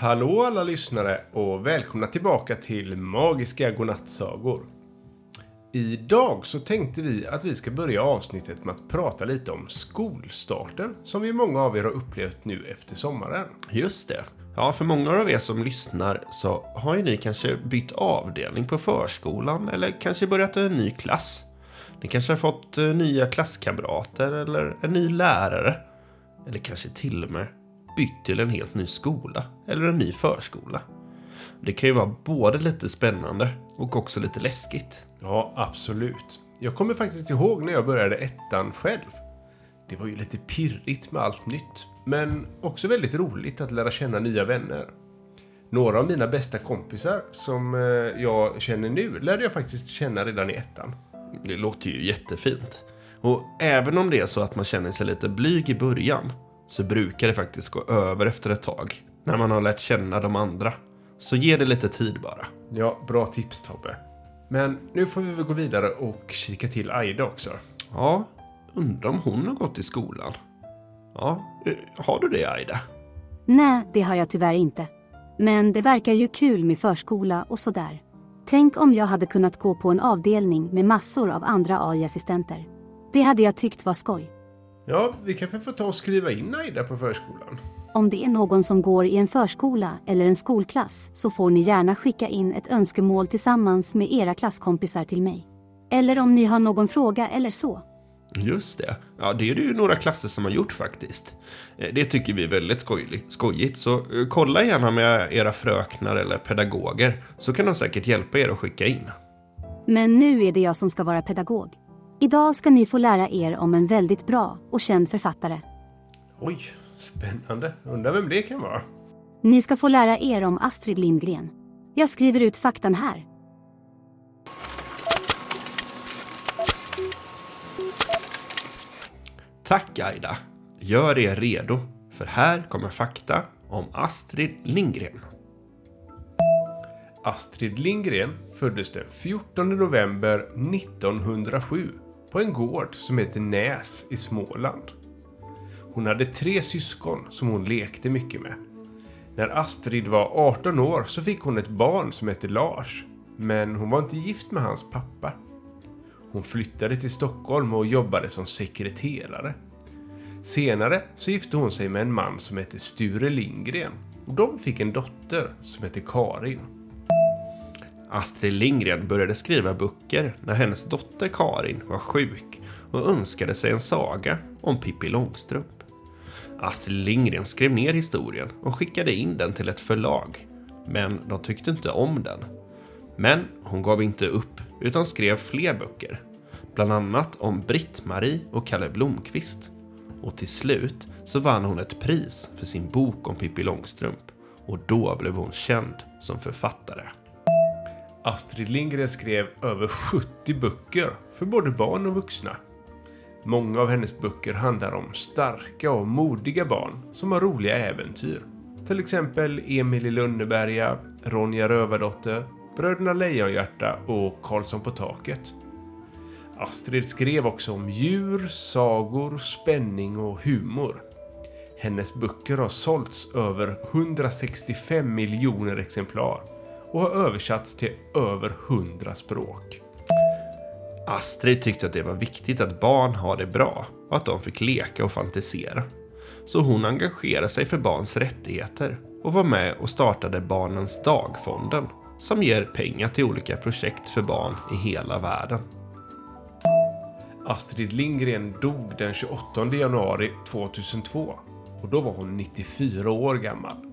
Hallå alla lyssnare och välkomna tillbaka till Magiska Godnattsagor. Idag så tänkte vi att vi ska börja avsnittet med att prata lite om skolstarten som ju många av er har upplevt nu efter sommaren. Just det. Ja, för många av er som lyssnar så har ju ni kanske bytt avdelning på förskolan eller kanske börjat en ny klass. Ni kanske har fått eh, nya klasskamrater eller en ny lärare. Eller kanske till och med bytt till en helt ny skola eller en ny förskola. Det kan ju vara både lite spännande och också lite läskigt. Ja, absolut. Jag kommer faktiskt ihåg när jag började ettan själv. Det var ju lite pirrigt med allt nytt, men också väldigt roligt att lära känna nya vänner. Några av mina bästa kompisar som eh, jag känner nu lärde jag faktiskt känna redan i ettan. Det låter ju jättefint. Och även om det är så att man känner sig lite blyg i början så brukar det faktiskt gå över efter ett tag när man har lärt känna de andra. Så ge det lite tid bara. Ja, bra tips Tobbe. Men nu får vi väl gå vidare och kika till Aida också. Ja, undrar om hon har gått i skolan. Ja, eh, har du det Aida? Nej, det har jag tyvärr inte. Men det verkar ju kul med förskola och sådär. Tänk om jag hade kunnat gå på en avdelning med massor av andra AI-assistenter. Det hade jag tyckt var skoj. Ja, vi kanske får ta och skriva in Aida på förskolan. Om det är någon som går i en förskola eller en skolklass så får ni gärna skicka in ett önskemål tillsammans med era klasskompisar till mig. Eller om ni har någon fråga eller så. Just det. Ja, det är det ju några klasser som har gjort faktiskt. Eh, Det tycker vi är väldigt skojigt, så eh, kolla gärna med era fröknar eller pedagoger så kan de säkert hjälpa er att skicka in. Men nu är det jag som ska vara pedagog. Idag ska ni få lära er om en väldigt bra och känd författare. Oj, spännande. Undrar vem det kan vara. Ni ska få lära er om Astrid Lindgren. Jag skriver ut faktan här. Tack Aida. Gör er redo, för här kommer fakta om Astrid Lindgren. Astrid Lindgren föddes den 14 november 1907 på en gård som heter Näs i Småland. Hon hade tre syskon som hon lekte mycket med. När Astrid var 18 år så fick hon ett barn som hette Lars, men hon var inte gift med hans pappa. Hon flyttade till Stockholm och jobbade som sekreterare. Senare så gifte hon sig med en man som hette Sture Lindgren och de fick en dotter som hette Karin. Astrid Lindgren började skriva böcker när hennes dotter Karin var sjuk och önskade sig en saga om Pippi Långstrump. Astrid Lindgren skrev ner historien och skickade in den till ett förlag, men de tyckte inte om den. Men hon gav inte upp utan skrev fler böcker, bland annat om Britt-Marie och Kalle Blomkvist. Och till slut så vann hon ett pris för sin bok om Pippi Långstrump och då blev hon känd som författare. Astrid Lindgren skrev över 70 böcker för både barn och vuxna. Många av hennes böcker handlar om starka och modiga barn som har roliga äventyr. Till exempel Emil i Lönneberga, Ronja Rövardotter, Bröderna Lejonhjärta och Karlsson på taket. Astrid skrev också om djur, sagor, spänning och humor. Hennes böcker har sålts över 165 miljoner exemplar och har översatts till över 100 språk. Astrid tyckte att det var viktigt att barn har det bra och att de fick leka och fantisera. Så hon engagerade sig för barns rättigheter och var med och startade Barnens dagfonden som ger pengar till olika projekt för barn i hela världen. Astrid Lindgren dog den 28 januari 2002 och då var hon 94 år gammal.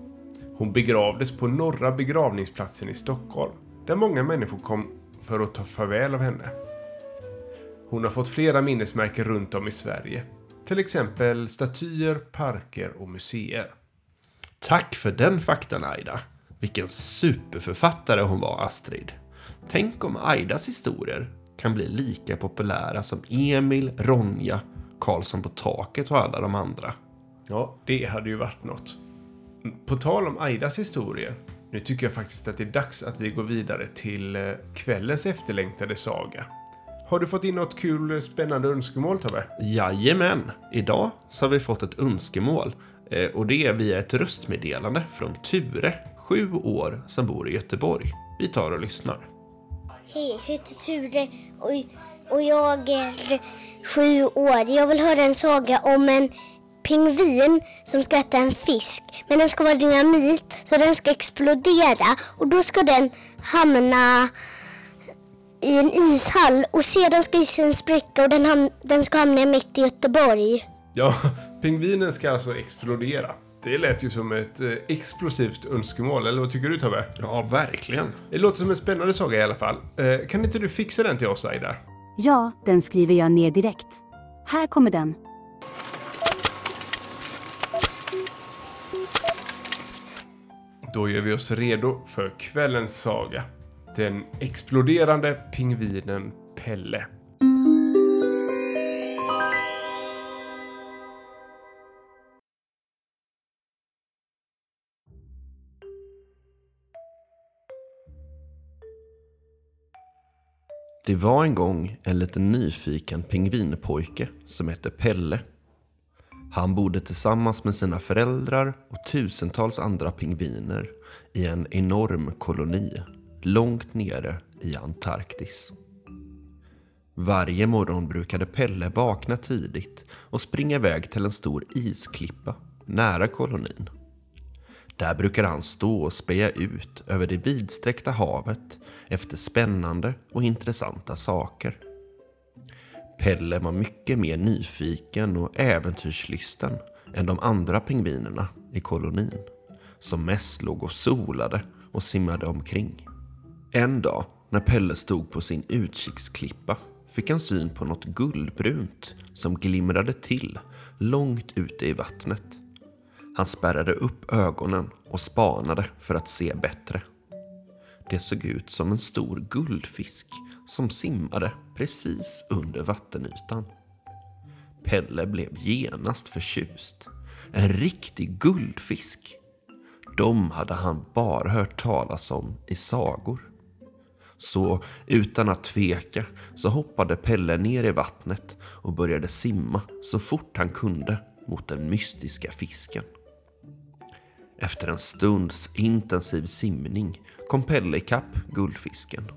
Hon begravdes på Norra begravningsplatsen i Stockholm där många människor kom för att ta farväl av henne. Hon har fått flera minnesmärken runt om i Sverige. Till exempel statyer, parker och museer. Tack för den faktan Aida. Vilken superförfattare hon var Astrid. Tänk om Aidas historier kan bli lika populära som Emil, Ronja, Karlsson på taket och alla de andra. Ja, det hade ju varit något. På tal om Aidas historier. Nu tycker jag faktiskt att det är dags att vi går vidare till eh, kvällens efterlängtade saga. Har du fått in något kul, spännande önskemål Tobbe? Jajamän! Idag så har vi fått ett önskemål Eh, Och det är via ett röstmeddelande från Ture, sju år, som bor i Göteborg. Vi tar och lyssnar. Hej, jag heter Ture och, och jag är sju år. Jag vill höra en saga om en pingvin som ska äta en fisk. Men den ska vara dynamit så den ska explodera och då ska den hamna i en ishall och sedan ska isen spricka och den, ham- den ska hamna mitt i Göteborg. Ja, pingvinen ska alltså explodera. Det lät ju som ett eh, explosivt önskemål, eller vad tycker du Tobbe? Ja, verkligen. Det låter som en spännande saga i alla fall. Eh, kan inte du fixa den till oss Aida? Ja, den skriver jag ner direkt. Här kommer den. Då gör vi oss redo för kvällens saga. Den exploderande pingvinen Pelle. Det var en gång en liten nyfiken pingvinpojke som hette Pelle. Han bodde tillsammans med sina föräldrar och tusentals andra pingviner i en enorm koloni långt nere i Antarktis. Varje morgon brukade Pelle vakna tidigt och springa iväg till en stor isklippa nära kolonin. Där brukade han stå och speja ut över det vidsträckta havet efter spännande och intressanta saker. Pelle var mycket mer nyfiken och äventyrslysten än de andra pingvinerna i kolonin, som mest låg och solade och simmade omkring. En dag när Pelle stod på sin utkiksklippa fick han syn på något guldbrunt som glimrade till långt ute i vattnet. Han spärrade upp ögonen och spanade för att se bättre. Det såg ut som en stor guldfisk som simmade precis under vattenytan. Pelle blev genast förtjust. En riktig guldfisk. De hade han bara hört talas om i sagor. Så utan att tveka så hoppade Pelle ner i vattnet och började simma så fort han kunde mot den mystiska fisken. Efter en stunds intensiv simning kom Pelle ikapp guldfisken.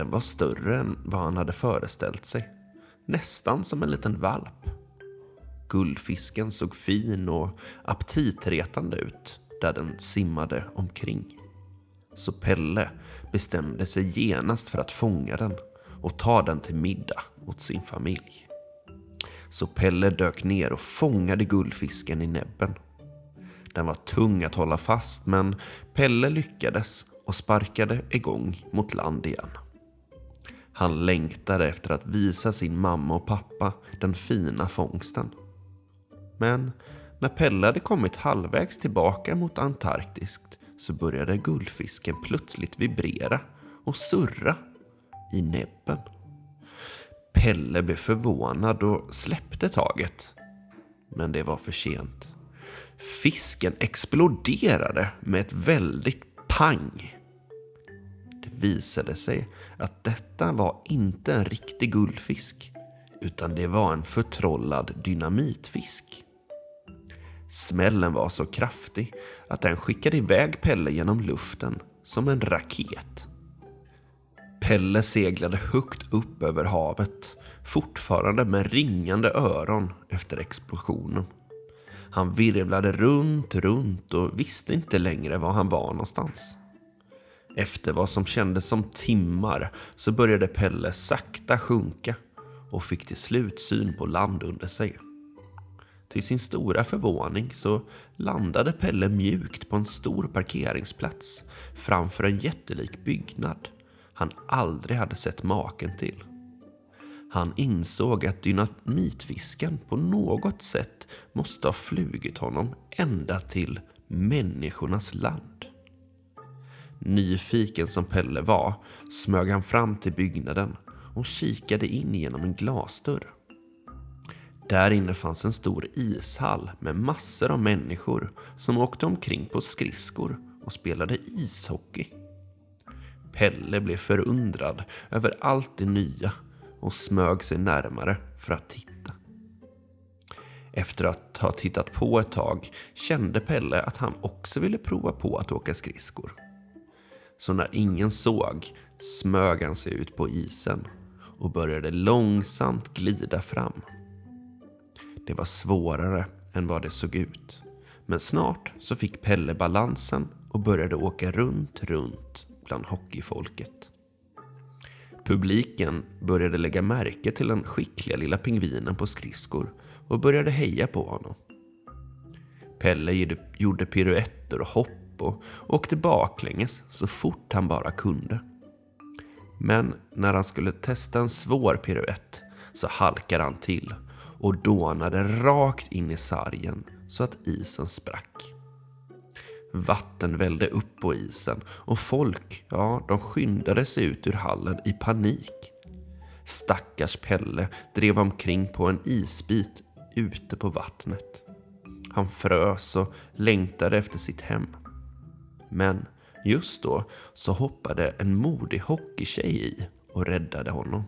Den var större än vad han hade föreställt sig. Nästan som en liten valp. Guldfisken såg fin och aptitretande ut där den simmade omkring. Så Pelle bestämde sig genast för att fånga den och ta den till middag åt sin familj. Så Pelle dök ner och fångade guldfisken i näbben. Den var tung att hålla fast men Pelle lyckades och sparkade igång mot land igen. Han längtade efter att visa sin mamma och pappa den fina fångsten. Men när Pelle hade kommit halvvägs tillbaka mot Antarktis så började guldfisken plötsligt vibrera och surra i näbben. Pelle blev förvånad och släppte taget. Men det var för sent. Fisken exploderade med ett väldigt pang. Det visade sig att detta var inte en riktig guldfisk utan det var en förtrollad dynamitfisk. Smällen var så kraftig att den skickade iväg Pelle genom luften som en raket. Pelle seglade högt upp över havet, fortfarande med ringande öron efter explosionen. Han virvlade runt, runt och visste inte längre var han var någonstans. Efter vad som kändes som timmar så började Pelle sakta sjunka och fick till slut syn på land under sig. Till sin stora förvåning så landade Pelle mjukt på en stor parkeringsplats framför en jättelik byggnad han aldrig hade sett maken till. Han insåg att dynamitfisken på något sätt måste ha flugit honom ända till människornas land. Nyfiken som Pelle var smög han fram till byggnaden och kikade in genom en glasdörr. Där inne fanns en stor ishall med massor av människor som åkte omkring på skridskor och spelade ishockey. Pelle blev förundrad över allt det nya och smög sig närmare för att titta. Efter att ha tittat på ett tag kände Pelle att han också ville prova på att åka skridskor. Så när ingen såg smög han sig ut på isen och började långsamt glida fram. Det var svårare än vad det såg ut. Men snart så fick Pelle balansen och började åka runt, runt bland hockeyfolket. Publiken började lägga märke till den skickliga lilla pingvinen på skridskor och började heja på honom. Pelle gjorde piruetter och hopp och åkte baklänges så fort han bara kunde. Men när han skulle testa en svår piruett så halkade han till och dånade rakt in i sargen så att isen sprack. Vatten vällde upp på isen och folk, ja, de skyndade sig ut ur hallen i panik. Stackars Pelle drev omkring på en isbit ute på vattnet. Han frös och längtade efter sitt hem. Men just då så hoppade en modig hockeytjej i och räddade honom.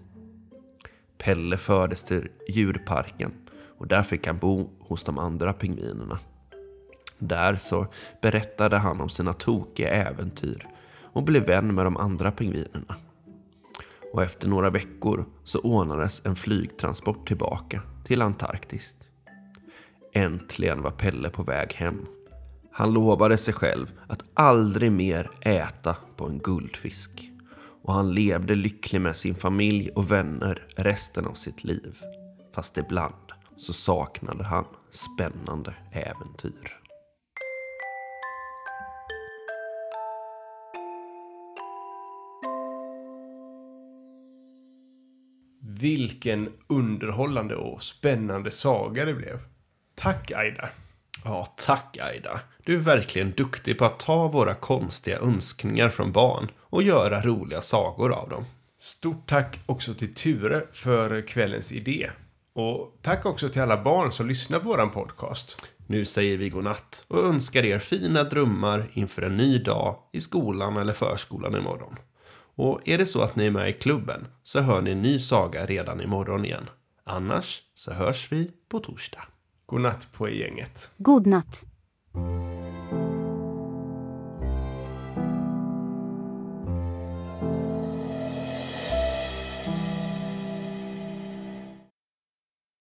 Pelle fördes till djurparken och där fick han bo hos de andra pingvinerna. Där så berättade han om sina tokiga äventyr och blev vän med de andra pingvinerna. Och efter några veckor så ordnades en flygtransport tillbaka till Antarktis. Äntligen var Pelle på väg hem. Han lovade sig själv att aldrig mer äta på en guldfisk. Och han levde lycklig med sin familj och vänner resten av sitt liv. Fast ibland så saknade han spännande äventyr. Vilken underhållande och spännande saga det blev. Tack Aida! Ja, tack Aida. Du är verkligen duktig på att ta våra konstiga önskningar från barn och göra roliga sagor av dem. Stort tack också till Ture för kvällens idé. Och tack också till alla barn som lyssnar på våran podcast. Nu säger vi godnatt och önskar er fina drömmar inför en ny dag i skolan eller förskolan imorgon. Och är det så att ni är med i klubben så hör ni en ny saga redan imorgon igen. Annars så hörs vi på torsdag. God natt på gänget. God natt.